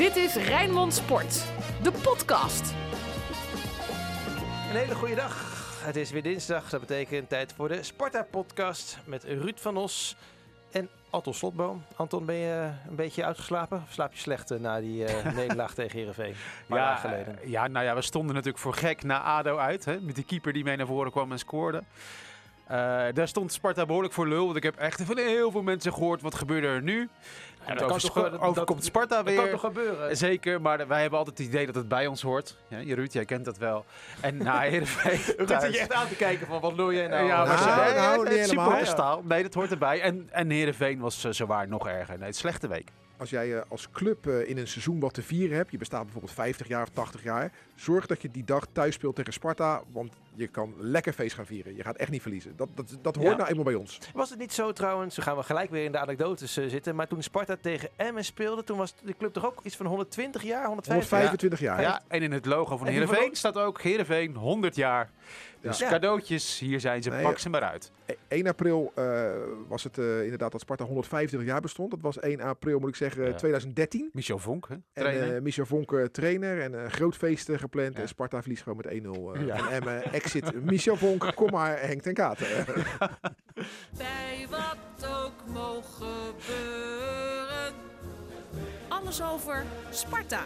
Dit is Rijnmond Sport, de podcast. Een hele goede dag. Het is weer dinsdag. Dat betekent tijd voor de Sparta-podcast met Ruud van Os en Anton Slotboom. Anton, ben je een beetje uitgeslapen? Of slaap je slecht eh, na die eh, nederlaag tegen Heerenveen? Ja, geleden. eh, ja, nou ja, we stonden natuurlijk voor gek na ADO uit. Hè, met die keeper die mee naar voren kwam en scoorde. Eh, daar stond Sparta behoorlijk voor lul. Want ik heb echt van heel veel mensen gehoord. Wat gebeurde er nu? Ja, Komt over, toch, dat- overkomt dat- Sparta Dat weer. kan toch gebeuren? Zeker, maar wij hebben altijd het idee dat het bij ons hoort. Ja, Ruud, jij kent dat wel. En na Heerenveen Ruud thuis- zit je echt aan te kijken van wat wil jij nou? ja, maar Nou, nou, nee, niet nee, helemaal. supporterstaal. Nee, dat hoort erbij. En, en Heerenveen was uh, zowaar nog erger. Nee, het slechte week. Als jij eh, als club eh, in een seizoen wat te vieren hebt, je bestaat bijvoorbeeld 50 jaar of 80 jaar, zorg dat je die dag thuis speelt tegen Sparta, want je kan lekker feest gaan vieren. Je gaat echt niet verliezen. Dat, dat, dat hoort Ja. nou eenmaal bij ons. Was het niet zo trouwens, dan gaan we gelijk weer in de anekdotes eh, zitten, maar toen Sparta tegen Emmen speelde, toen was de club toch ook iets van 120 jaar, 150 jaar? 125 jaar. Ja, en in het logo van Heerenveen staat ook Heerenveen 100 jaar. Dus Ja. cadeautjes, hier zijn ze, Nee, pak ze maar uit. E- 1 april eh, was het eh, inderdaad dat Sparta 125 jaar bestond. Dat was 1 april, moet ik zeggen, Ja. 2013. Michel Vonk, hè, En trainer. eh, Michel Vonk eh, trainer en een groot feest eh, gepland. Ja. En Sparta verliest gewoon met 1-0 eh, Ja. van Emmen. Exit Michel Vonk, kom maar Henk ten Katen. Bij wat ook mogen gebeuren. Alles over Sparta.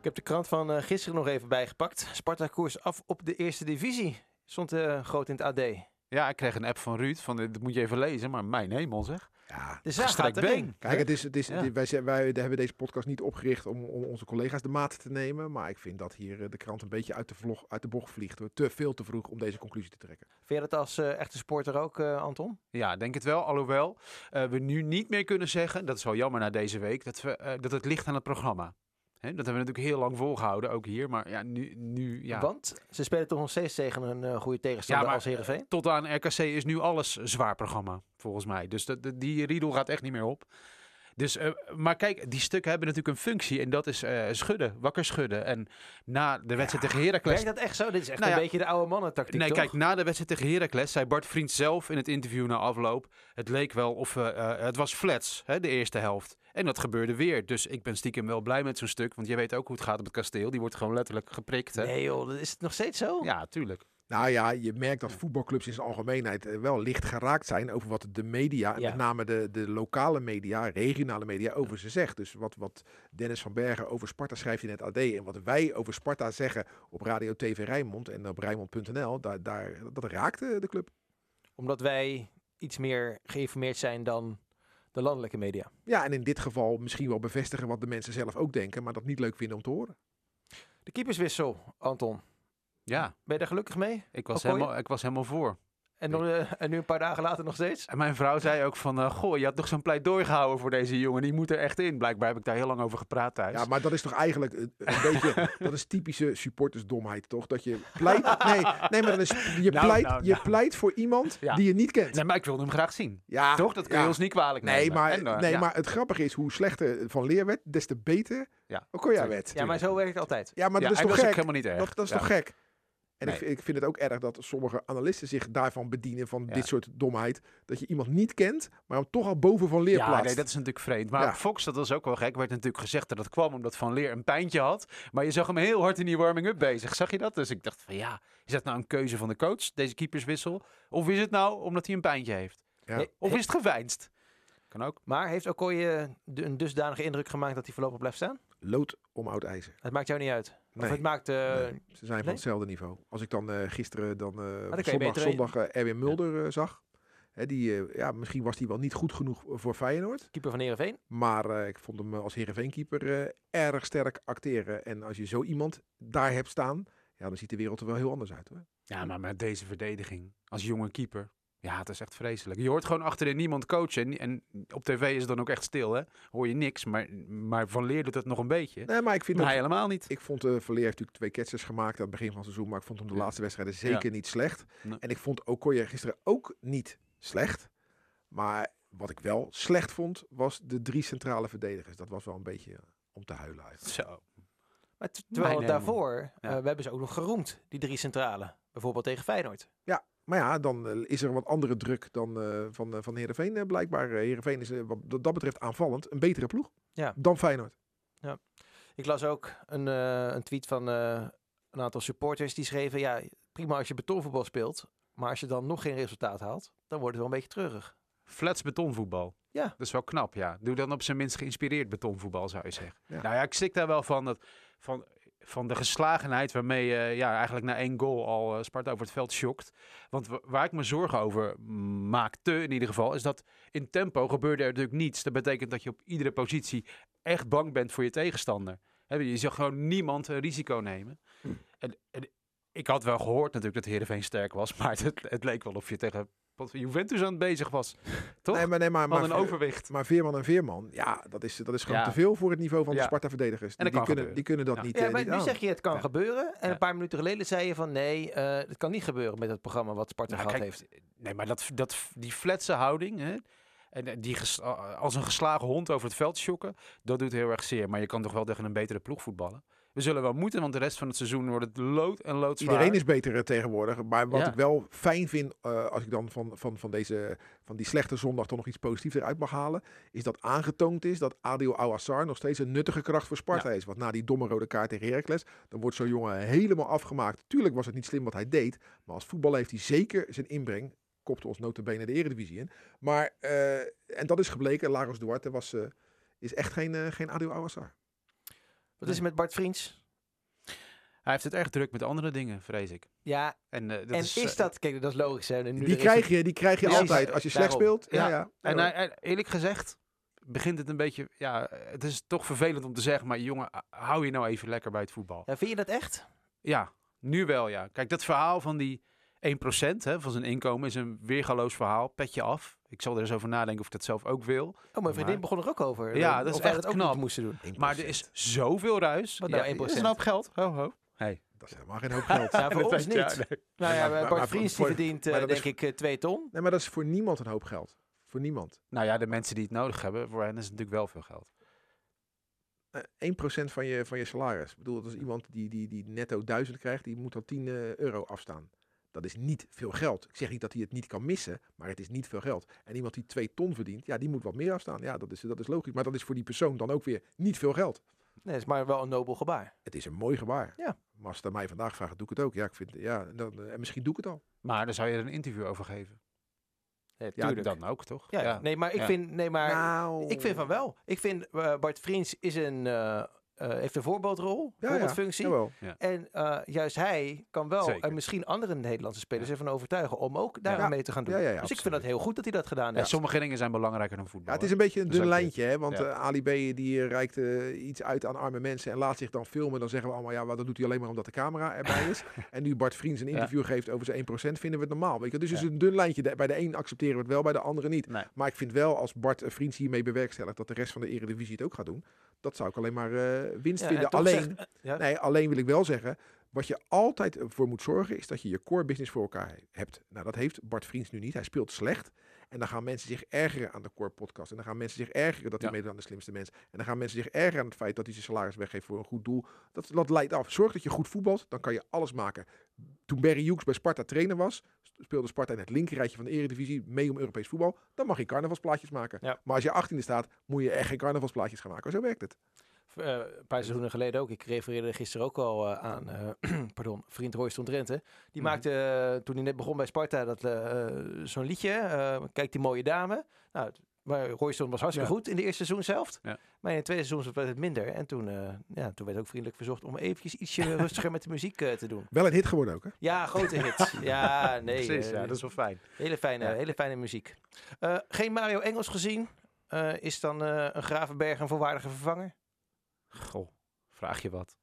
Ik heb de krant van eh, gisteren nog even bijgepakt. Sparta koers af op de eerste divisie. Stond eh, groot in het AD. De Ja, ik kreeg een app van Ruud, van, dit moet je even lezen, maar mijn hemel zeg. ja, zaak Gestrekt gaat erin. Kijk, het is, het is, Ja. wij, wij hebben deze podcast niet opgericht om, om onze collega's de maat te nemen. Maar ik vind dat hier eh, de krant een beetje uit de, vlog, uit de bocht vliegt. Hoor. Te veel te vroeg om deze conclusie te trekken. Vind je dat als eh, echte sporter ook, eh, Anton? Ja, denk het wel. Alhoewel eh, we nu niet meer kunnen zeggen, dat is wel jammer na deze week, dat, we, eh, dat het ligt aan het programma. Dat hebben we natuurlijk heel lang volgehouden, ook hier. Maar ja, nu, nu ja. Want ze spelen toch nog steeds tegen een eh, goede tegenstander Ja, maar- als Heerenveen? Tot aan RKC is nu alles zwaar programma, volgens mij. Dus die riedel gaat echt niet meer op. Dus, eh, maar kijk, die stukken hebben natuurlijk een functie en dat is eh, schudden, wakker schudden. En na de wedstrijd tegen Heracles... Werkt dat echt zo? Dit is echt Nou een ja, beetje de oude mannen tactiek, Nee, toch? kijk, na de wedstrijd tegen Heracles zei Bart Vriend zelf in het interview na afloop... het leek wel of eh, eh, het was flats, hè, de eerste helft. En dat gebeurde weer. Dus ik ben stiekem wel blij met zo'n stuk. Want jij weet ook hoe het gaat op het kasteel. Die wordt gewoon letterlijk geprikt. Hè? Nee joh, dat is het nog steeds zo? Ja, tuurlijk. Nou ja, je merkt dat voetbalclubs in zijn algemeenheid eh, wel licht geraakt zijn over wat de media, Ja. met name de, de lokale media, regionale media, over ze zegt. Dus wat, wat Dennis van Bergen over Sparta schrijft in het AD en wat wij over Sparta zeggen op Radio TV Rijnmond en op Rijnmond.nl, daar, daar, dat raakt eh, de club. Omdat wij iets meer geïnformeerd zijn dan de landelijke media. Ja, en in dit geval misschien wel bevestigen wat de mensen zelf ook denken, maar dat niet leuk vinden om te horen. De keeperswissel, Anton. Ja, Ben je daar gelukkig mee? ik was, Okoye? helemaal, ik was helemaal voor. En, nog, eh, en nu een paar dagen later nog steeds? En mijn vrouw zei ook van... eh, goh, je had toch zo'n pleidooi gehouden voor deze jongen. Die moet er echt in. Blijkbaar heb ik daar heel lang over gepraat thuis. Ja, maar dat is toch eigenlijk een, een beetje, dat is typische supportersdomheid, toch? Dat je pleit, nee, nee maar dan is, je, Nou, pleit, nou, je nou. pleit voor iemand Ja. die je niet kent. Nee, maar ik wilde hem graag zien. Ja, toch? Dat kun je ja. ons niet kwalijk nemen. Nee, maar, En, eh, nee ja. maar het grappige is hoe slechter Van Leer werd, des te beter Ja, Okoya tuurlijk. werd. Ja, maar zo werkt het altijd. Ja, maar Ja, dat is toch gek? helemaal niet erg. Dat, dat is Ja. toch gek? En ik, Nee. ik vind het ook erg dat sommige analisten zich daarvan bedienen, van Ja. dit soort domheid. Dat je iemand niet kent, maar hem toch al boven Van Leer Ja, plaatst. nee, dat is natuurlijk vreemd. Maar Ja. Fox, dat was ook wel gek, werd natuurlijk gezegd dat het kwam omdat Van Leer een pijntje had. Maar je zag hem heel hard in die warming-up bezig. Zag je dat? Dus ik dacht van ja, is dat nou een keuze van de coach, deze keeperswissel? Of is het nou omdat hij een pijntje heeft? Ja. Nee, Of is het geveinsd? Kan ook. Maar heeft Okoye een dusdanige indruk gemaakt dat hij voorlopig blijft staan? Lood om oud ijzer. Het maakt jou niet uit. Of Nee. het maakt... eh, Nee, ze zijn van nee? hetzelfde niveau. Als ik dan eh, gisteren dan, eh, je zondag, beter- zondag eh, Erwin Mulder zag. Hè, die, eh, ja, misschien was hij wel niet goed genoeg voor Feyenoord. Keeper van Heerenveen. Maar eh, ik vond hem als Heerenveen-keeper eh, erg sterk acteren. En als je zo iemand daar hebt staan, ja, dan ziet de wereld er wel heel anders uit. Hoor. Ja, maar met deze verdediging als jonge keeper. Ja, het is echt vreselijk. Je hoort gewoon achterin niemand coachen. En, op tv is het dan ook echt stil, hè? Hoor je niks. Maar, maar Van Leer doet het nog een beetje. Nee, maar ik vind maar hij helemaal niet. Ik vond uh, Verleer heeft natuurlijk twee catches gemaakt aan het begin van het seizoen. Maar ik vond hem de Ja. laatste wedstrijden zeker niet slecht. Nee. En ik vond Okoye gisteren ook niet slecht. Maar wat ik wel slecht vond, was de drie centrale verdedigers. Dat was wel een beetje eh, om te huilen eigenlijk. Zo. Maar terwijl daarvoor, Ja. eh, we hebben ze ook nog geroemd, die drie centrale. Bijvoorbeeld tegen Feyenoord. Maar Maar ja, dan eh, is er wat andere druk dan eh, van, eh, van Heerenveen blijkbaar. Heerenveen is wat dat betreft aanvallend een betere ploeg Ja. dan Feyenoord. Ik las ook een, eh, een tweet van eh, een aantal supporters die schreven... Ja, prima als je betonvoetbal speelt. Maar als je dan nog geen resultaat haalt, dan wordt het wel een beetje treurig. Flats betonvoetbal. Ja. Dat is wel knap, ja. Doe dan op zijn minst geïnspireerd betonvoetbal, zou je zeggen. Ja. Nou ja, ik stik daar wel van, dat, van, van de geslagenheid waarmee je ja, eigenlijk na één goal al eh, Sparta over het veld schokt. Want wa- waar ik me zorgen over maakte in ieder geval, is dat in tempo gebeurde er natuurlijk niets. Dat betekent dat je op iedere positie echt bang bent voor je tegenstander. Je zag gewoon niemand een risico nemen. Hm. En, en ik had wel gehoord natuurlijk dat Heerenveen sterk was, maar het, het leek wel of je tegen wat Juventus aan het bezig was. Toch? Nee, maar, nee, maar, Van maar, een overwicht. maar Veerman en Veerman, ja, dat is, dat is gewoon Ja. te veel voor het niveau van de Ja. Sparta-verdedigers. En Die, die, kunnen, die kunnen dat Ja. niet, Ja, eh, maar niet nu aan. zeg je het kan Ja. gebeuren. En Ja. een paar minuten geleden zei je van nee, eh, het kan niet gebeuren met het programma wat Sparta Nou, gehad kijk, heeft. Nee, maar dat, dat, die fletse houding, hè, en eh, die ges- als een geslagen hond over het veld schokken, dat doet heel erg zeer. Maar je kan toch wel tegen een betere ploeg voetballen. We zullen wel moeten, want de rest van het seizoen wordt het lood en loodzwaar. Iedereen is beter eh, tegenwoordig. Maar wat Ja. ik wel fijn vind, eh, als ik dan van, van, van, deze, van die slechte zondag toch nog iets positiefs eruit mag halen, is dat aangetoond is dat Adil Awassar nog steeds een nuttige kracht voor Sparta is. Want na die domme rode kaart tegen Heracles, dan wordt zo'n jongen helemaal afgemaakt. Tuurlijk was het niet slim wat hij deed, maar als voetballer heeft hij zeker zijn inbreng. Kopte ons notabene de eredivisie in. Maar, eh, en dat is gebleken, Lagos Duarte was, is echt geen, geen Adil Awassar. Wat is er met Bart Vriends? Hij heeft het erg druk met andere dingen, vrees ik. Ja, En, eh, dat en is, is, eh, dat, kijk, dat is logisch. Hè? Nu Die krijg, is- je, die krijg je Ja, altijd als je slecht daarom. speelt. Ja, Ja. ja. En eerlijk gezegd begint het een beetje... Ja, het is toch vervelend om te zeggen, maar jongen, hou je nou even lekker bij het voetbal. Ja, vind je dat echt? Ja, nu wel ja. Kijk, dat verhaal van die 1% hè, van zijn inkomen is een weergaloos verhaal. Petje af. Ik zal er eens over nadenken of ik dat zelf ook wil. Oh, mijn vriendin Maar- begon er ook over. Ja, eh, dat is echt ook knap. niet moesten doen. 1%. Maar er is zoveel ruis. Wat nou, Ja, 1%? Dat is een hoop geld. Ho, ho. Hey. Dat is helemaal geen hoop geld. Ja, voor ons niet. ja, nee. Nou ja, maar- Bart Vriends die verdient eh, denk is- ik eh, twee ton. Nee, maar dat is voor niemand een hoop geld. Voor niemand. Nou ja, de mensen die het nodig hebben, voor hen is het natuurlijk wel veel geld. Eh 1% van je, van je salaris. Ik bedoel, dat is iemand die, die, die netto 1000 krijgt, die moet dan 10 eh, euro afstaan. Dat is niet veel geld. Ik zeg niet dat hij het niet kan missen, maar het is niet veel geld. En iemand die 2 ton verdient, ja, die moet wat meer afstaan. Ja, dat is, dat is logisch. Maar dat is voor die persoon dan ook weer niet veel geld. Nee, dat is maar wel een nobel gebaar. Het is een mooi gebaar. Ja. Maar als het aan mij vandaag vraagt, doe ik het ook. Ja, ik vind, ja dan, eh, en misschien doe ik het al. Maar daar zou je er een interview over geven. Ja, Ja, tuurlijk. dan ook toch? Ja, nee, maar ik Ja. vind, nee, maar nou, ik vind van wel. Ik vind eh, Bart Vriends is een, eh, eh, heeft een voorbeeldrol, Ja, voorbeeldfunctie. Ja. En eh, juist hij kan wel Zeker. en misschien andere Nederlandse spelers Ja. ervan overtuigen om ook daar Ja. mee te gaan doen. Ja, ja, ja, dus ik vind dat heel goed dat hij dat gedaan Ja, heeft. sommige dingen zijn belangrijker dan voetbal. Ja, het is een beetje een dun lijntje, hè? want Ja. eh, Ali B die reikt iets uit aan arme mensen en laat zich dan filmen. Dan zeggen we allemaal, ja, maar dat doet hij alleen maar omdat de camera erbij is. en nu Bart Vriends een Ja. interview geeft over zijn 1%, vinden we het normaal. Weet je? Dus het is een dun lijntje. Bij de een accepteren we het wel, bij de andere niet. Nee. Maar ik vind wel, als Bart Vriends hiermee bewerkstelligt dat de rest van de Eredivisie het ook gaat doen, dat zou ik alleen maar eh, winst Ja, vinden. Alleen, zegt- ja. nee, alleen wil ik wel zeggen, wat je altijd voor moet zorgen, is dat je je core business voor elkaar he- hebt. Nou, dat heeft Bart Vriends nu niet. Hij speelt slecht. En dan gaan mensen zich ergeren aan de core podcast. En dan gaan mensen zich ergeren dat hij Ja. meedoet aan de slimste mensen. En dan gaan mensen zich ergeren aan het feit dat hij zijn salaris weggeeft voor een goed doel. Dat, dat leidt af. Zorg dat je goed voetbalt, dan kan je alles maken. Toen Barry Hughes bij Sparta trainer was, speelde Sparta in het linkerrijtje van de eredivisie mee om Europees voetbal. Dan mag je carnavalsplaatjes maken. Ja. Maar als je 18e staat, moet je echt geen carnavalsplaatjes gaan maken. Zo werkt het. Eh, een paar seizoenen geleden ook. Ik refereerde gisteren ook al eh, aan. eh, pardon, vriend Royston Drenthe. Die Mhm. maakte toen hij net begon bij Sparta dat eh, zo'n liedje. eh, Kijk die mooie dame. Nou, maar Royston was hartstikke Ja. goed in de eerste seizoen zelf. Ja. Maar in het tweede seizoen werd het minder. En toen, eh, ja, toen werd ook vriendelijk verzocht om eventjes ietsje rustiger met de muziek eh, te doen. Wel een hit geworden ook, hè? Ja, grote hit. Ja, nee. Precies, ja, dat is wel fijn. hele, fijne, Ja. hele fijne muziek. Eh, geen Mario Engels gezien. Eh, is dan eh, een Gravenberg een volwaardige vervanger? Goh, vraag je wat.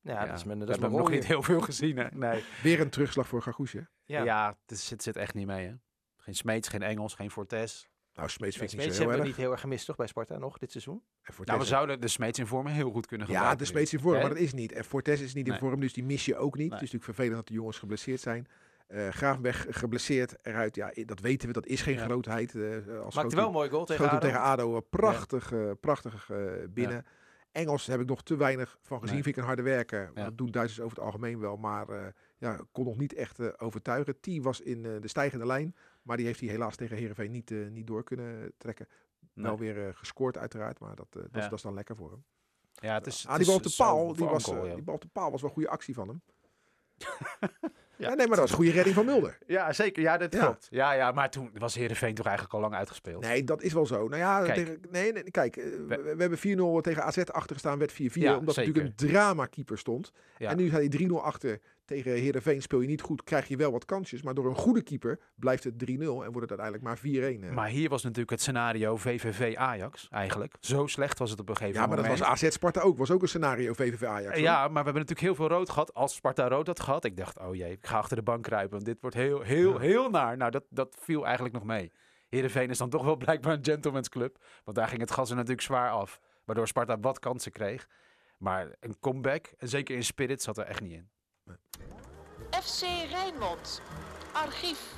Ja, dat is mijn, dat we is nog niet heel veel gezien, hè? Nee. Weer een terugslag voor Gargoesje. Ja. Ja, het zit, zit echt niet mee, hè? Geen Smeets, geen Engels, geen Fortes. Nou, Smeets vind ik Smeets niet zo heel hebben we erg. niet heel erg gemist, toch, bij Sparta nog, dit seizoen? En Fortes- Nou, we zouden de Smeets in vorm heel goed kunnen Ja, gebruiken. de nu. Smeets in vorm, maar dat is niet. En Fortes is niet in Nee. vorm, dus die mis je ook niet. Nee. Het is natuurlijk vervelend dat de jongens geblesseerd zijn. Eh Gravenberg geblesseerd eruit, ja, dat weten we, dat is geen Ja. grootheid. eh als Maakte wel een mooi goal tegen ADO. tegen ADO prachtig, eh, prachtig eh, binnen. Engels heb ik nog te weinig van gezien. Nee. Vind ik een harde werker. Ja. Dat doen Duitsers over het algemeen wel. Maar eh, ja, kon nog niet echt eh, overtuigen. T was in eh, de stijgende lijn. Maar die heeft hij helaas tegen Heerenveen niet, niet door kunnen trekken. Nee. Wel weer gescoord uiteraard. Maar dat, dat, is, dat is dan lekker voor hem. Ja, het is, ah, die bal op de paal, die, was, die bal op de paal was wel een goede actie van hem. Ja. ja. nee, maar dat was een goede redding van Mulder. Ja, zeker. Ja, dat Ja. klopt. Ja, ja, maar toen was Heerenveen toch eigenlijk al lang uitgespeeld. Nee, dat is wel zo. Nou ja, Kijk. tegen- nee, nee, kijk, eh, we, we hebben 4-0 tegen AZ achtergestaan, werd 4-4. Ja, omdat er zeker. natuurlijk een drama-keeper stond. Ja. En nu sta je 3-0 achter tegen Heerenveen. Speel je niet goed, krijg je wel wat kansjes. Maar door een goede keeper blijft het 3-0 en wordt het uiteindelijk maar 4-1. eh. Maar hier was natuurlijk het scenario VVV-Ajax eigenlijk. Zo slecht was het op een gegeven ja, maar dat moment. was AZ Sparta ook. Was ook een scenario VVV Ajax. hoor. Ja, maar we hebben natuurlijk heel veel rood gehad. Als Sparta rood had gehad, ik dacht, oh jee, ik ga achter de bank kruipen. Want dit wordt heel, heel, Ja. heel naar. Nou, dat, dat viel eigenlijk nog mee. Heerenveen is dan toch wel blijkbaar een gentleman's club. Want daar ging het gas er natuurlijk zwaar af. Waardoor Sparta wat kansen kreeg. Maar een comeback, en zeker in spirit, zat er echt niet in. FC Rijnmond. Archief.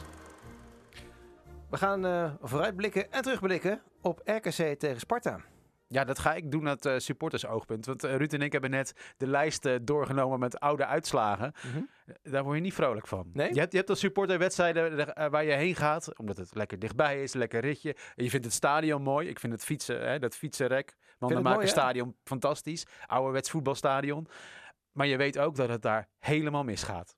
We gaan eh, vooruitblikken en terugblikken op RKC tegen Sparta. Ja, dat ga ik doen uit eh supportersoogpunt. Want eh, Ruud en ik hebben net de lijst eh, doorgenomen met oude uitslagen. Daar word je niet vrolijk van. Nee? Je hebt, je hebt als eh, waar je heen gaat, omdat het lekker dichtbij is, lekker ritje. En je vindt het stadion mooi. Ik vind het fietsen, hè, dat fietsenrek, want het mooi, een hè? stadion fantastisch. Ouderwets voetbalstadion. Maar je weet ook dat het daar helemaal misgaat.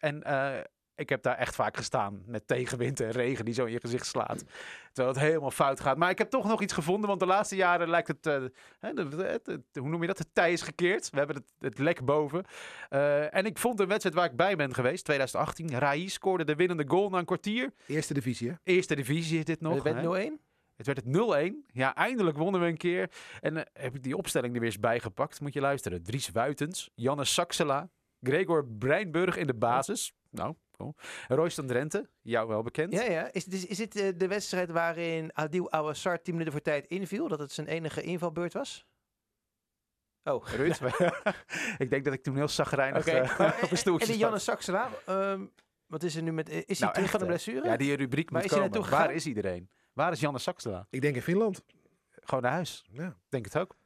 En eh, ik heb daar echt vaak gestaan met tegenwind en regen die zo in je gezicht slaat. Terwijl het helemaal fout gaat. Maar ik heb toch nog iets gevonden, want de laatste jaren lijkt het, eh, hè, de- de- hoe noem je dat, het tij is gekeerd. We hebben het, het lek boven. Eh, en ik vond een wedstrijd waar ik bij ben geweest, 2018. Rai scoorde de winnende goal na een kwartier. Eerste divisie, hè? Eerste divisie is dit nog. Werd hè? 0-1. Het werd het 0-1. Ja, eindelijk wonnen we een keer. En eh, heb ik die opstelling er weer eens bijgepakt. Moet je luisteren. Dries Wuitens, Janne Saxela, Gregor Breinburg in de basis. Nou, cool. Royston Drenthe, jou wel bekend. Ja, ja. Is, is, is dit eh, de wedstrijd waarin Adil Awassar 10 minuten voor tijd inviel? Dat het zijn enige invalbeurt was? Oh. Ruud, ik denk dat ik toen heel zagrijnig Oké. eh, Maar, op en- die. Janne Saxela, ehm, wat is er nu met... eh, Is hij Nou, terug echt, van de blessure? Ja, die rubriek Waar moet is hij komen. naartoe Waar is iedereen? Waar is Janne Saxela? Ik denk in Finland. Gewoon naar huis. Ja. Denk het ook.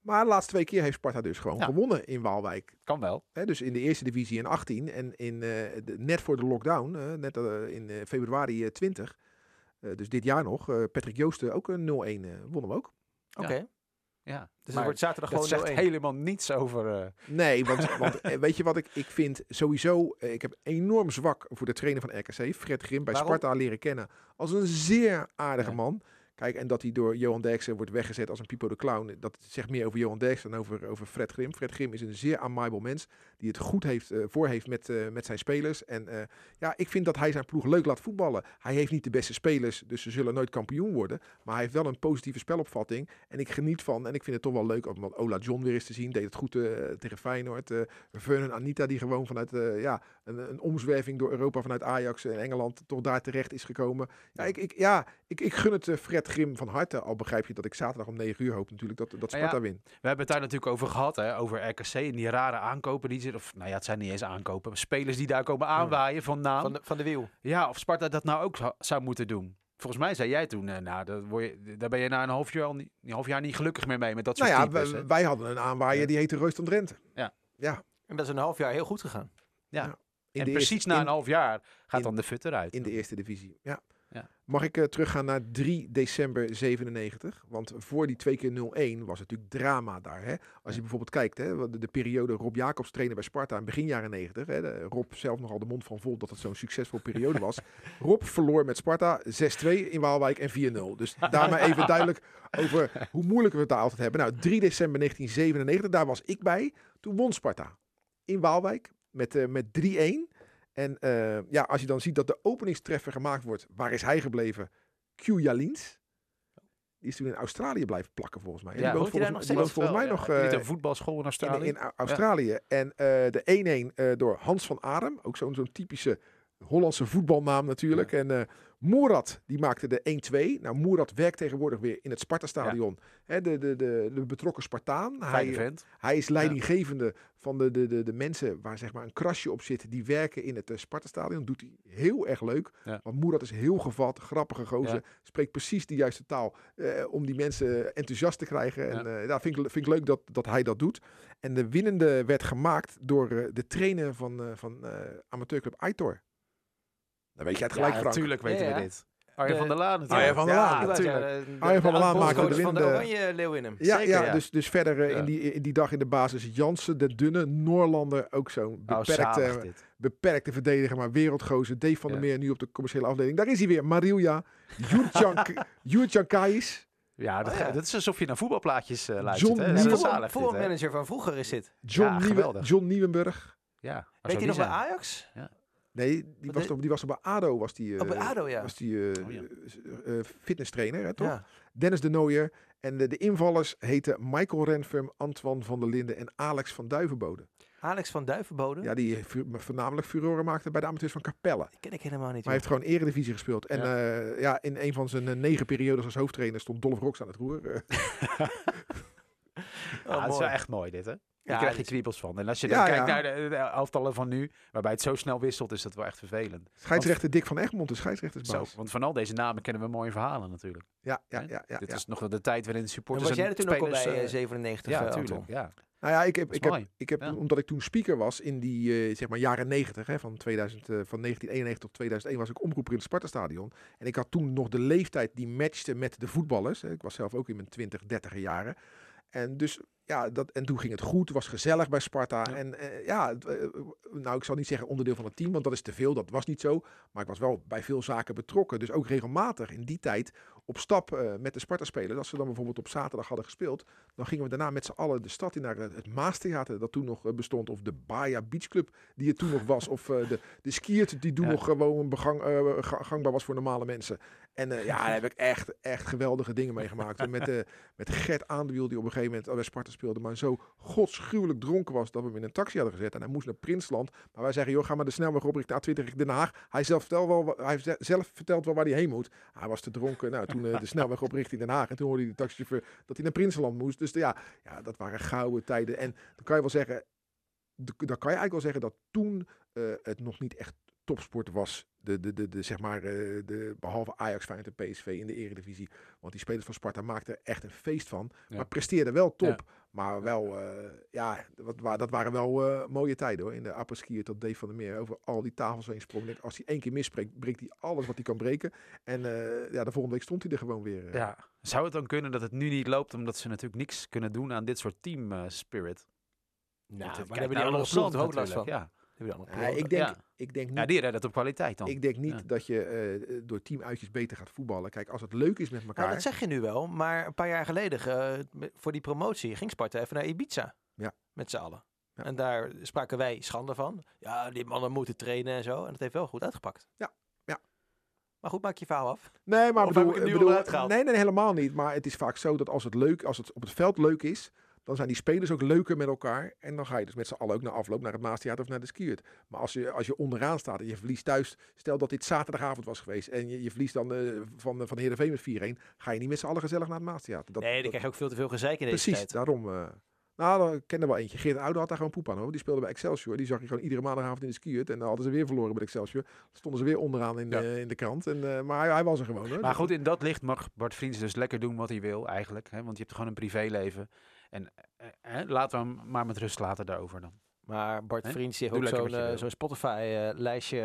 Maar de laatste twee keer heeft Sparta dus gewoon Ja. gewonnen in Waalwijk. Kan wel. Hè, dus in de eerste divisie in 18 en in, eh, de- net voor de lockdown, eh, net eh, in eh, februari eh, 20, eh, dus dit jaar nog, eh, Patrick Joosten ook een 0-1 eh, wonnen we ook. Oké. Ja. Dus het Maar wordt zaterdag gewoon 0-1. zegt helemaal niets over... eh, Nee, want, want eh, weet je wat ik, ik vind sowieso, eh, ik heb enorm zwak voor de trainer van RKC, Fred Grim, bij Waarom? Sparta leren kennen als een zeer aardige Ja. man. Kijk, en dat hij door Johan Derksen wordt weggezet als een Pipo de Clown. Dat zegt meer over Johan Derksen dan over, over Fred Grim. Fred Grim is een zeer amable mens die het goed heeft, eh, voor heeft met, eh, met zijn spelers. En eh, ja, ik vind dat hij zijn ploeg leuk laat voetballen. Hij heeft niet de beste spelers, dus ze zullen nooit kampioen worden. Maar hij heeft wel een positieve spelopvatting. En ik geniet van, en ik vind het toch wel leuk om Ola John weer eens te zien. Deed het goed tegen Feyenoord. Vernon Anita die gewoon vanuit ja, een, een omzwerving door Europa vanuit Ajax en Engeland toch daar terecht is gekomen. Ja, ik, ik, ja, ik, ik gun het eh, Grim van harte. Al begrijp je dat ik zaterdag om 9 uur hoop natuurlijk dat, dat Nou Sparta ja, wint. We hebben het daar natuurlijk over gehad, hè, over RKC en die rare aankopen die ze, of nou ja, het zijn niet eens aankopen, maar spelers die daar komen aanwaaien van naam. Van de, van de wiel. Ja, of Sparta dat nou ook zou, moeten doen. Volgens mij zei jij toen, eh, nou, daar, word je, daar ben je na een half jaar, al niet, een half jaar niet gelukkig meer mee met dat soort Nou ja, types, wij, hadden een aanwaaier Ja. die heette Royston Drenthe. Ja. Ja. En dat is een half jaar heel goed gegaan. Ja. ja. In en precies eerste- na in- een half jaar gaat in- dan de fut eruit. In de eerste divisie, ja. Ja. Mag ik eh, teruggaan naar 3 december 97? Want voor die twee keer 0-1 was het natuurlijk drama daar. Hè? Als je bijvoorbeeld kijkt, hè, de, de periode Rob Jacobs trainen bij Sparta in begin jaren 90. Hè, de- Rob zelf nogal de mond van vol dat het zo'n succesvol periode was. Rob verloor met Sparta 6-2 in Waalwijk en 4-0. Dus daar maar even duidelijk over hoe moeilijk we het daar altijd hebben. Nou, 3 december 1997, daar was ik bij. Toen won Sparta in Waalwijk met, eh, met 3-1. En eh, ja, als je dan ziet dat de openingstreffer gemaakt wordt, waar is hij gebleven? Q Jalins. Die is toen in Australië blijven plakken volgens mij. En Ja, die woont volgens, die woont volgens mij nog eh, Niet een voetbalschool in Australië. in Au- Australië. En eh, de 1-1 eh, door Hans van Adem. Ook zo'n zo'n typische Hollandse voetbalnaam natuurlijk. En Moerat, die maakte de 1-2. Nou, Moerat werkt tegenwoordig weer in het Sparta-stadion. De, de, de, de betrokken Spartaan. Fijne Hij, vent. hij is leidinggevende van de, de, de, de mensen waar zeg maar een krasje op zit. Die werken in het eh, Sparta-stadion. Doet hij heel erg leuk. Ja. Want Moerat is heel gevat, grappige gozer. Spreekt precies de juiste taal eh, om die mensen enthousiast te krijgen. En eh, ja, vind, ik, vind ik leuk dat, dat hij dat doet. En de winnende werd gemaakt door de trainer van, van amateurclub Aitor. Dan weet jij het gelijk, ja, Frank. natuurlijk weten Ja, ja. we dit. Arjen De- van der Laan natuurlijk. Arjen van der Laan, natuurlijk. Arjen van der de Laan maakte de van de winnende- Oranje Leeuw in hem. Ja, Zeker, ja, ja. Dus, dus verder eh, Ja. in, die, in die dag in de basis Jansen, de dunne, Noorlander, ook zo'n Oh, beperkte, zalig dit. beperkte verdediger, maar wereldgozer. Dave van der Ja. Meer nu op de commerciële afdeling. Daar is hij weer, Marilja, Jurtjan Kais, Ja, dat, Oh, ja. dat is alsof je naar voetbalplaatjes eh luistert. John hè. Dat is Nieuw- wel Voetbal- zalig dit, hè. Voetbalmanager van vroeger is dit. John, Ja, Nieuwe- geweldig. John Nieuwenburg. Ja, Weet je nog bij? Ajax? Nee, die was, toch, die was toch bij ADO, was die, eh, Oh, bij ADO, ja. was die eh, Oh, ja. eh, eh, fitnesstrainer, hè, toch? Ja. Dennis de Nooier. En de, de invallers heten Michael Renfum, Antoine van der Linden en Alex van Duivenbode. Alex van Duivenbode? Ja, die fu- voornamelijk furoren maakte bij de amateurs van Capelle. Ken ik helemaal niet. Maar hij heeft gewoon eredivisie gespeeld. En Ja. ja, ja in een van zijn eh, negen periodes als hoofdtrainer stond Dolph Rox aan het roer. Eh, Oh, Ja, dat is mooi. wel echt mooi dit, hè? Daar Ja, krijg je kriebels van. En als je Ja, dan kijkt ja. naar de, de elftallen van nu, waarbij het zo snel wisselt, is dat wel echt vervelend. scheidsrechter Dick van Egmond, de scheidsrechtersbaas. Zo, want van al deze namen kennen we mooie verhalen natuurlijk. Ja, ja, ja, ja, Dit ja. is nog wel de tijd waarin de En supporters was jij er toen ook al bij eh, eh, 97, Ja, eh, natuurlijk. Ja. Nou ja, ik heb, ik heb, ik heb Ja. omdat ik toen speaker was in die eh, zeg maar jaren 90, hè, van, 2000, eh, van 1991 tot 2001 was ik omroeper in het Sparta-stadion. En ik had toen nog de leeftijd die matchte met de voetballers. Hè. Ik was zelf ook in mijn 20, 30 jaren. En dus ja, dat, en toen ging het goed, het was gezellig bij Sparta. Ja. En eh, ja, het, eh, nou ik zal niet zeggen onderdeel van het team, want dat is te veel, dat was niet zo. Maar ik was wel bij veel zaken betrokken. Dus ook regelmatig in die tijd op stap eh, met de Sparta-spelers. Als ze dan bijvoorbeeld op zaterdag hadden gespeeld, dan gingen we daarna met z'n allen de stad in naar het, het Maastheater, dat toen nog eh, bestond. Of de Baia Beach Club, die er toen nog was. Of eh, de, de Skiert, die toen Ja. nog gewoon begang, eh, ga- gangbaar was voor normale mensen. En eh, ja, daar heb ik echt, echt geweldige dingen meegemaakt. Met, eh met Gert Aandewiel, die op een gegeven moment al bij Sparta speelde, maar zo godschuwelijk dronken was dat we hem in een taxi hadden gezet. En hij moest naar Prinsland. Maar wij zeggen, joh, ga maar de snelweg op richting A20 richting Den Haag. Hij zelf vertelt wel, hij ze- zelf vertelt wel waar hij heen moet. Hij was te dronken. Nou, toen eh, de snelweg op richting Den Haag. En toen hoorde hij de taxichauffeur dat hij naar Prinsenland moest. Dus ja, ja, dat waren gouden tijden. En dan kan je wel zeggen, dan kan je eigenlijk wel zeggen dat toen eh, het nog niet echt topsport was. De, de, de, de, zeg maar, eh, de, behalve Ajax, Feyenoord en PSV in de eredivisie. Want die spelers van Sparta maakten er echt een feest van. Ja. Maar presteerden wel top. Maar wel, eh, ja, dat, wa- dat waren wel eh, mooie tijden hoor. In de apres-ski tot Dave van der Meer over al die tafels heen sprong. Als hij één keer mispreekt, breekt hij alles wat hij kan breken. En eh, ja, de volgende week stond hij er gewoon weer. Ja. Zou het dan kunnen dat het nu niet loopt omdat ze natuurlijk niks kunnen doen aan dit soort team spirit? Nou, maar daar hebben die andere ploegen ook last van. Ja. Ja, ik, denk, Ja. ik denk niet, ja, die redden het op kwaliteit dan. ik denk niet Ja. dat je eh, door teamuitjes beter gaat voetballen. Kijk, als het leuk is met elkaar. Nou, dat zeg je nu wel, maar een paar jaar geleden, eh, voor die promotie, ging Sparta even naar Ibiza. Ja. Met z'n allen. Ja. En daar spraken wij schande van. Ja, die mannen moeten trainen en zo. En dat heeft wel goed uitgepakt. Ja, ja. Maar goed, maak je verhaal af. Nee, maar Of bedoel, heb ik het nu bedoel, nee, nee, helemaal niet. Maar het is vaak zo dat als het leuk, als het op het veld leuk is, dan zijn die spelers ook leuker met elkaar. En dan ga je dus met z'n allen ook naar afloop naar het Maastheater of naar de skiert. Maar als je, als je onderaan staat en je verliest thuis, stel dat dit zaterdagavond was geweest en je, je verliest dan eh, van, van de Heerenveen met 4-1, ga je niet met z'n allen gezellig naar het Maastheater. Dat, nee, die dat- krijg je ook veel te veel gezeik in deze precies, tijd. daarom. eh nou, ik ken er wel eentje. Geert Oude had daar gewoon poep aan hoor. Die speelde bij Excelsior. Die zag je gewoon iedere maandagavond in de skiert. En dan hadden ze weer verloren bij Excelsior. Stonden ze weer onderaan in, Ja. eh, in de krant. En, eh, maar hij, hij was er gewoon hoor. Maar goed, in dat licht mag Bart Vriends dus lekker doen wat hij wil eigenlijk. Hè? Want je hebt gewoon een privéleven. En eh, eh, laten we hem maar met rust laten daarover dan. Maar Bart Hè? Vriends Doe heeft ook zo'n eh, Spotify-lijstje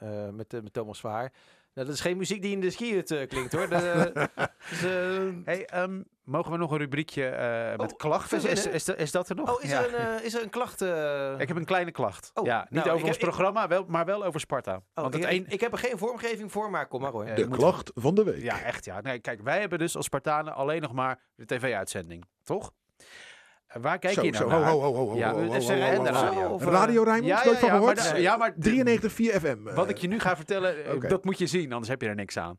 Ja. met, eh, met Thomas Verhaar. Nou, dat is geen muziek die in de skiët eh, klinkt hoor. De, dus, eh, Hey, ehm, mogen we nog een rubriekje eh, met Oh, klachten? Is, is, is dat er nog? oh, is, Ja. er een, is er een klacht? eh? Ik heb een kleine klacht. Oh, ja, niet nou, ik over heb- ons ik- programma, wel, maar wel over Sparta. Oh, Want ik, het een, ik heb er geen vormgeving voor, maar kom maar hoor. De klacht van de week. Ja, echt ja. Nee, kijk, wij hebben dus als Spartanen alleen nog maar de tv-uitzending, toch? En Waar kijk Zo, je nou zo, naar? ho, ho, ho, ho, Ja, ho, of eh, Radio Rijnmond, Ja, nooit ja, van gehoord? ja, maar 93,4 FM. eh. Wat ik je nu ga vertellen, eh, dat moet je zien, anders heb je er niks aan.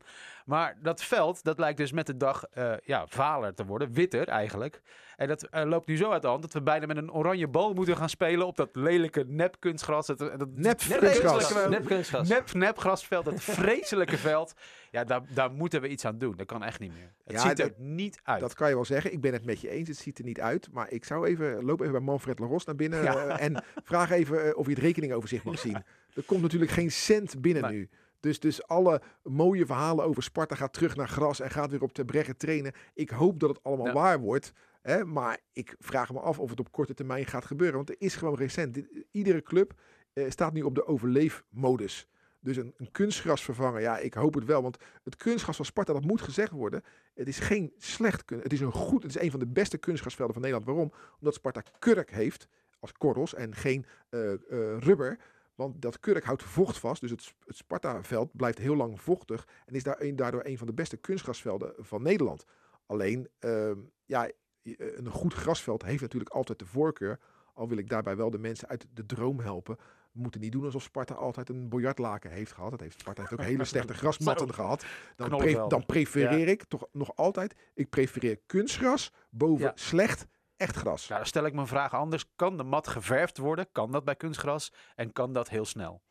Maar dat veld, dat lijkt dus met de dag eh, ja, valer te worden, witter eigenlijk. En dat eh, loopt nu zo uit de hand dat we bijna met een oranje bal moeten gaan spelen op dat lelijke nep-kunstgras. Dat, dat Nep vreselijke- kunstgras. Nep kunstgras. Nep, nepgrasveld, dat vreselijke veld. Ja, daar, daar moeten we iets aan doen. Dat kan echt niet meer. Het Ja, ziet er niet uit. Dat kan je wel zeggen. Ik ben het met je eens. Het ziet er niet uit. Maar ik zou even, loop even bij Manfred Laros naar binnen. Ja. eh, en vraag even eh, of je het rekeningoverzicht mag zien. Er komt natuurlijk geen cent binnen nu. Dus, dus alle mooie verhalen over Sparta gaat terug naar gras en gaat weer op de breggen trainen. Ik hoop dat het allemaal Ja. waar wordt. Hè? Maar ik vraag me af of het op korte termijn gaat gebeuren. Want er is gewoon recent. Iedere club eh, staat nu op de overleefmodus. Dus een, een kunstgras vervangen, ja, ik hoop het wel. Want het kunstgras van Sparta, dat moet gezegd worden. Het is geen slecht kun. Het is een goed, het is een van de beste kunstgrasvelden van Nederland. Waarom? Omdat Sparta kurk heeft als korrels en geen eh, eh, rubber. Want dat kurk houdt vocht vast. Dus het, het Sparta-veld blijft heel lang vochtig. En is daar een- daardoor een van de beste kunstgrasvelden van Nederland. Alleen, ehm, ja, een goed grasveld heeft natuurlijk altijd de voorkeur. Al wil ik daarbij wel de mensen uit de droom helpen. We moeten niet doen alsof Sparta altijd een biljartlaken heeft gehad. Dat heeft, Sparta heeft ook hele slechte grasmatten gehad. Dan, pre- dan prefereer ik toch nog altijd, ik prefereer kunstgras boven Ja. slecht echt gras. Nou, dan stel ik mijn vraag anders. Kan de mat geverfd worden? Kan dat bij kunstgras? En kan dat heel snel?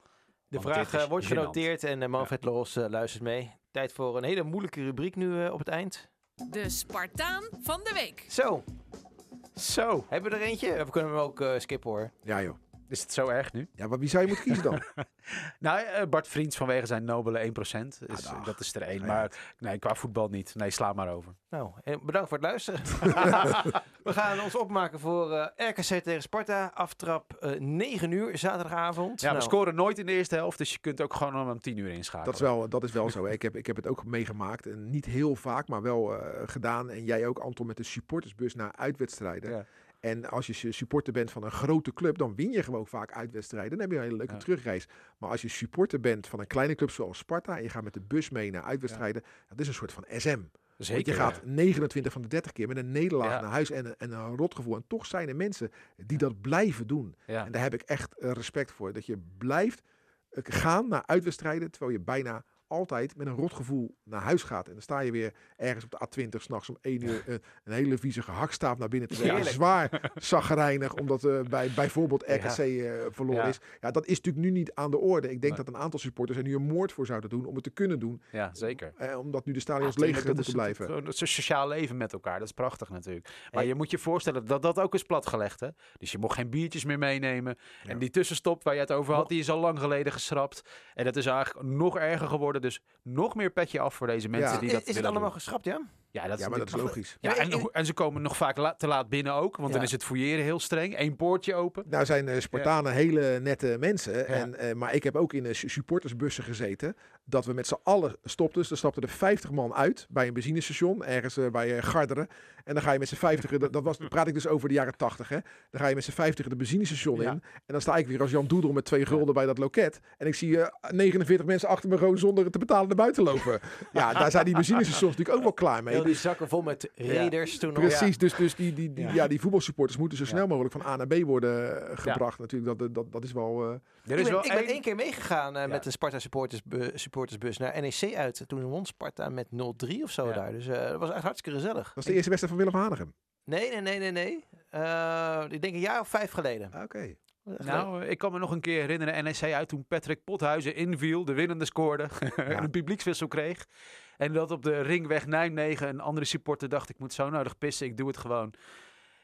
De Want vraag eh, wordt genoteerd en uh, Manfred Loros eh, luistert mee. Tijd voor een hele moeilijke rubriek nu eh, op het eind. De Spartaan van de week. Zo, Zo. hebben we er eentje? We kunnen hem ook eh, skippen hoor. Ja joh. Is het zo erg nu? Ja, maar wie zou je moeten kiezen dan? Nou, eh, Bart Vriends vanwege zijn nobele 1%. Is, dag. dat is er één. Maar nee, qua voetbal niet. Nee, sla maar over. Nou, en bedankt voor het luisteren. we gaan ons opmaken voor eh, RKC tegen Sparta. Aftrap eh 9 uur zaterdagavond. Ja, we Nou, scoren nooit in de eerste helft. Dus je kunt ook gewoon om 10 uur inschakelen. Dat is wel, dat is wel zo. hè. Ik heb, ik heb het ook meegemaakt. En niet heel vaak, maar wel eh, gedaan. En jij ook, Anton, met de supportersbus naar uitwedstrijden. Ja. En als je su- supporter bent van een grote club, dan win je gewoon vaak uitwedstrijden. Dan heb je een hele leuke Ja. terugreis. Maar als je supporter bent van een kleine club zoals Sparta en je gaat met de bus mee naar uitwedstrijden, dat is een soort van SM. Want Zeker. je gaat 29 van de 30 keer met een nederlaag Ja. naar huis en, een- en een rotgevoel. En toch zijn er mensen die dat blijven doen. Ja. En daar heb ik echt eh, respect voor. Dat je blijft eh, gaan naar uitwedstrijden, terwijl je bijna altijd met een rotgevoel naar huis gaat. En dan sta je weer ergens op de A20 s'nachts om 1 uur eh, een hele vieze gehaktstaaf naar binnen te brengen. Zwaar zagrijnig, omdat eh, bij bijvoorbeeld. RKC eh, verloren Ja. is. Ja, dat is natuurlijk nu niet aan de orde. Ik denk Nee. dat een aantal supporters er nu een moord voor zouden doen om het te kunnen doen. ja, zeker. Eh, omdat nu de stadions Ja, leeg moeten blijven. Het sociaal leven met elkaar. Dat is prachtig natuurlijk. Maar je moet je voorstellen dat dat ook is platgelegd. Hè? Dus je mocht geen biertjes meer meenemen. En die tussenstop waar je het over had, die is al lang geleden geschrapt. En dat is eigenlijk nog erger geworden. Dus nog meer petje af voor deze mensen Ja. die is, dat is het willen allemaal doen. geschrapt, ja? Ja, dat is, Ja, maar dat is logisch. ja, en, en ze komen nog vaak la- te laat binnen ook. Want Ja. dan is het fouilleren heel streng. Eén poortje open. Nou zijn eh, Spartanen hele nette mensen. En, eh, maar ik heb ook in de su- supportersbussen gezeten. Dat we met z'n allen stopten. Dus er stapten er 50 man uit bij een benzinestation. Ergens eh, bij eh, Garderen. En dan ga je met z'n 50. dat, dat was, dan praat ik dus over de jaren 80. Hè. Dan ga je met z'n 50 de benzinestation Ja. in. En dan sta ik weer als Jan Doedel met twee gulden bij dat loket. En ik zie eh 49 mensen achter me gewoon zonder het te betalen naar buiten lopen. ja, daar zijn die benzinestations natuurlijk ook wel klaar mee. Heel die zakken vol met raiders toen nog. Precies, dus, dus die, die, die, Ja. ja. die voetbalsupporters moeten zo Ja. snel mogelijk van A naar B worden eh, gebracht. Natuurlijk, dat, dat, dat is wel... eh, Er Ik is ben, wel ik ben één- één keer meegegaan eh, Ja. met een Sparta supportersbu- supportersbus naar NEC uit. Toen won Sparta met 0-3 of zo Ja. daar. Dus eh, dat was echt hartstikke gezellig. Dat is de eerste wedstrijd van Willem Hanegem. Nee, nee, nee, nee, nee. Eh, ik denk een jaar of vijf geleden. Oké. Echt leuk. Nou, ik kan me nog een keer herinneren, NEC uit toen Patrick Pothuizen inviel, de winnende scoorde en een publiekswissel kreeg. En dat op de ringweg Nijmegen een andere supporter dacht, ik moet zo nodig pissen, ik doe het gewoon.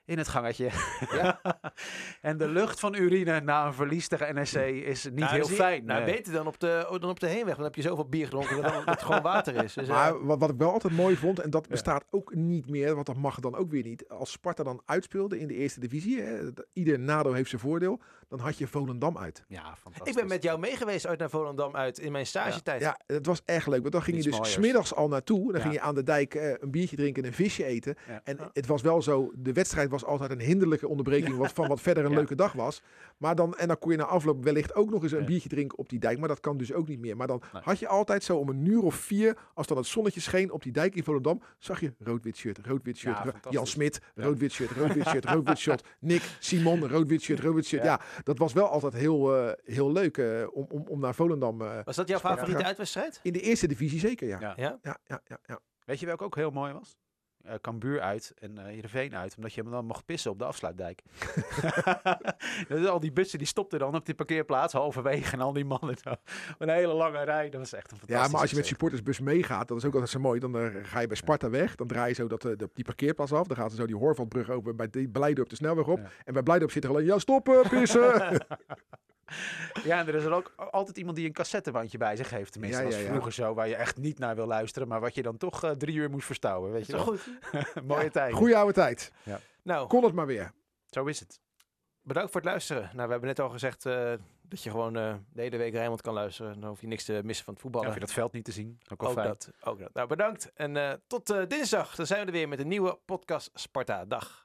In het gangetje. Ja. en de lucht van urine na een verlies tegen NEC is niet Nou, heel fijn. Nou, nee. beter dan op, de, dan op de heenweg. Dan heb je zoveel bier gedronken dat het gewoon water is. Dus, eh, Maar wat, wat ik wel altijd mooi vond, en dat bestaat ook niet meer, want dat mag dan ook weer niet. Als Sparta dan uitspeelde in de eerste divisie, hè, ieder nado heeft zijn voordeel, dan had je Volendam uit. Ja, fantastisch. ik ben met jou meegeweest uit naar Volendam uit in mijn stagetijd. Ja, het was echt leuk, want dan ging Iets je dus mooiers. smiddags al naartoe. Dan Ja. ging je aan de dijk eh, een biertje drinken en een visje eten. Ja. En het was wel zo, de wedstrijd was altijd een hinderlijke onderbreking wat, van wat verder een Ja. leuke dag was. Maar dan, en dan kon je na afloop wellicht ook nog eens een Ja. biertje drinken op die dijk. Maar dat kan dus ook niet meer. Maar dan Nee. had je altijd zo om een uur of vier, als dan het zonnetje scheen op die dijk in Volendam, zag je rood-wit shirt, rood-wit shirt. Ja, ro- fantastisch. Jan Smit, rood-wit shirt, rood-wit shirt, rood-wit shirt. Nick, Simon, rood-wit shirt, rood-wit shirt. Ja. dat was wel altijd heel, eh, heel leuk eh, om, om, om naar Volendam. eh, Was dat jouw favoriete uitwedstrijd? in de eerste divisie zeker, ja. Ja. Ja? Ja, ja, ja, ja. Weet je welke ook heel mooi was? Eh Cambuur uit en Heerenveen uit. Omdat je hem dan mocht pissen op de afsluitdijk. Dus al die bussen die stopten dan op die parkeerplaats halverwege. En al die mannen. Een hele lange rij. Dat was echt een Ja, fantastisch. maar als je met supportersbus meegaat, dat is ook altijd zo mooi. Dan eh, ga je bij Sparta weg, dan draai je zo dat, de- die parkeerplaats af. Dan gaat er zo die Horvatbrug over bij die Blijdorp de snelweg op. Ja. En bij Blijdorp zit er alleen, ja stoppen, pissen. Ja, en er is er ook altijd iemand die een cassettebandje bij zich heeft. Tenminste, Ja, dat ja, was ja. vroeger zo. Waar je echt niet naar wil luisteren. Maar wat je dan toch eh, drie uur moest verstouwen. Weet je goed. Mooie tijd. Goeie oude tijd. Nou, Kon het maar weer. Zo is het. bedankt voor het luisteren. Nou, we hebben net al gezegd eh, dat je gewoon eh, de hele week Rijnmond kan luisteren. Dan hoef je niks te missen van het Ja, voetballen. of je dat veld niet te zien. Ook wel ook fijn. dat, ook dat. Nou, bedankt. En eh, tot eh, dinsdag. Dan zijn we er weer met een nieuwe podcast Sparta. Dag.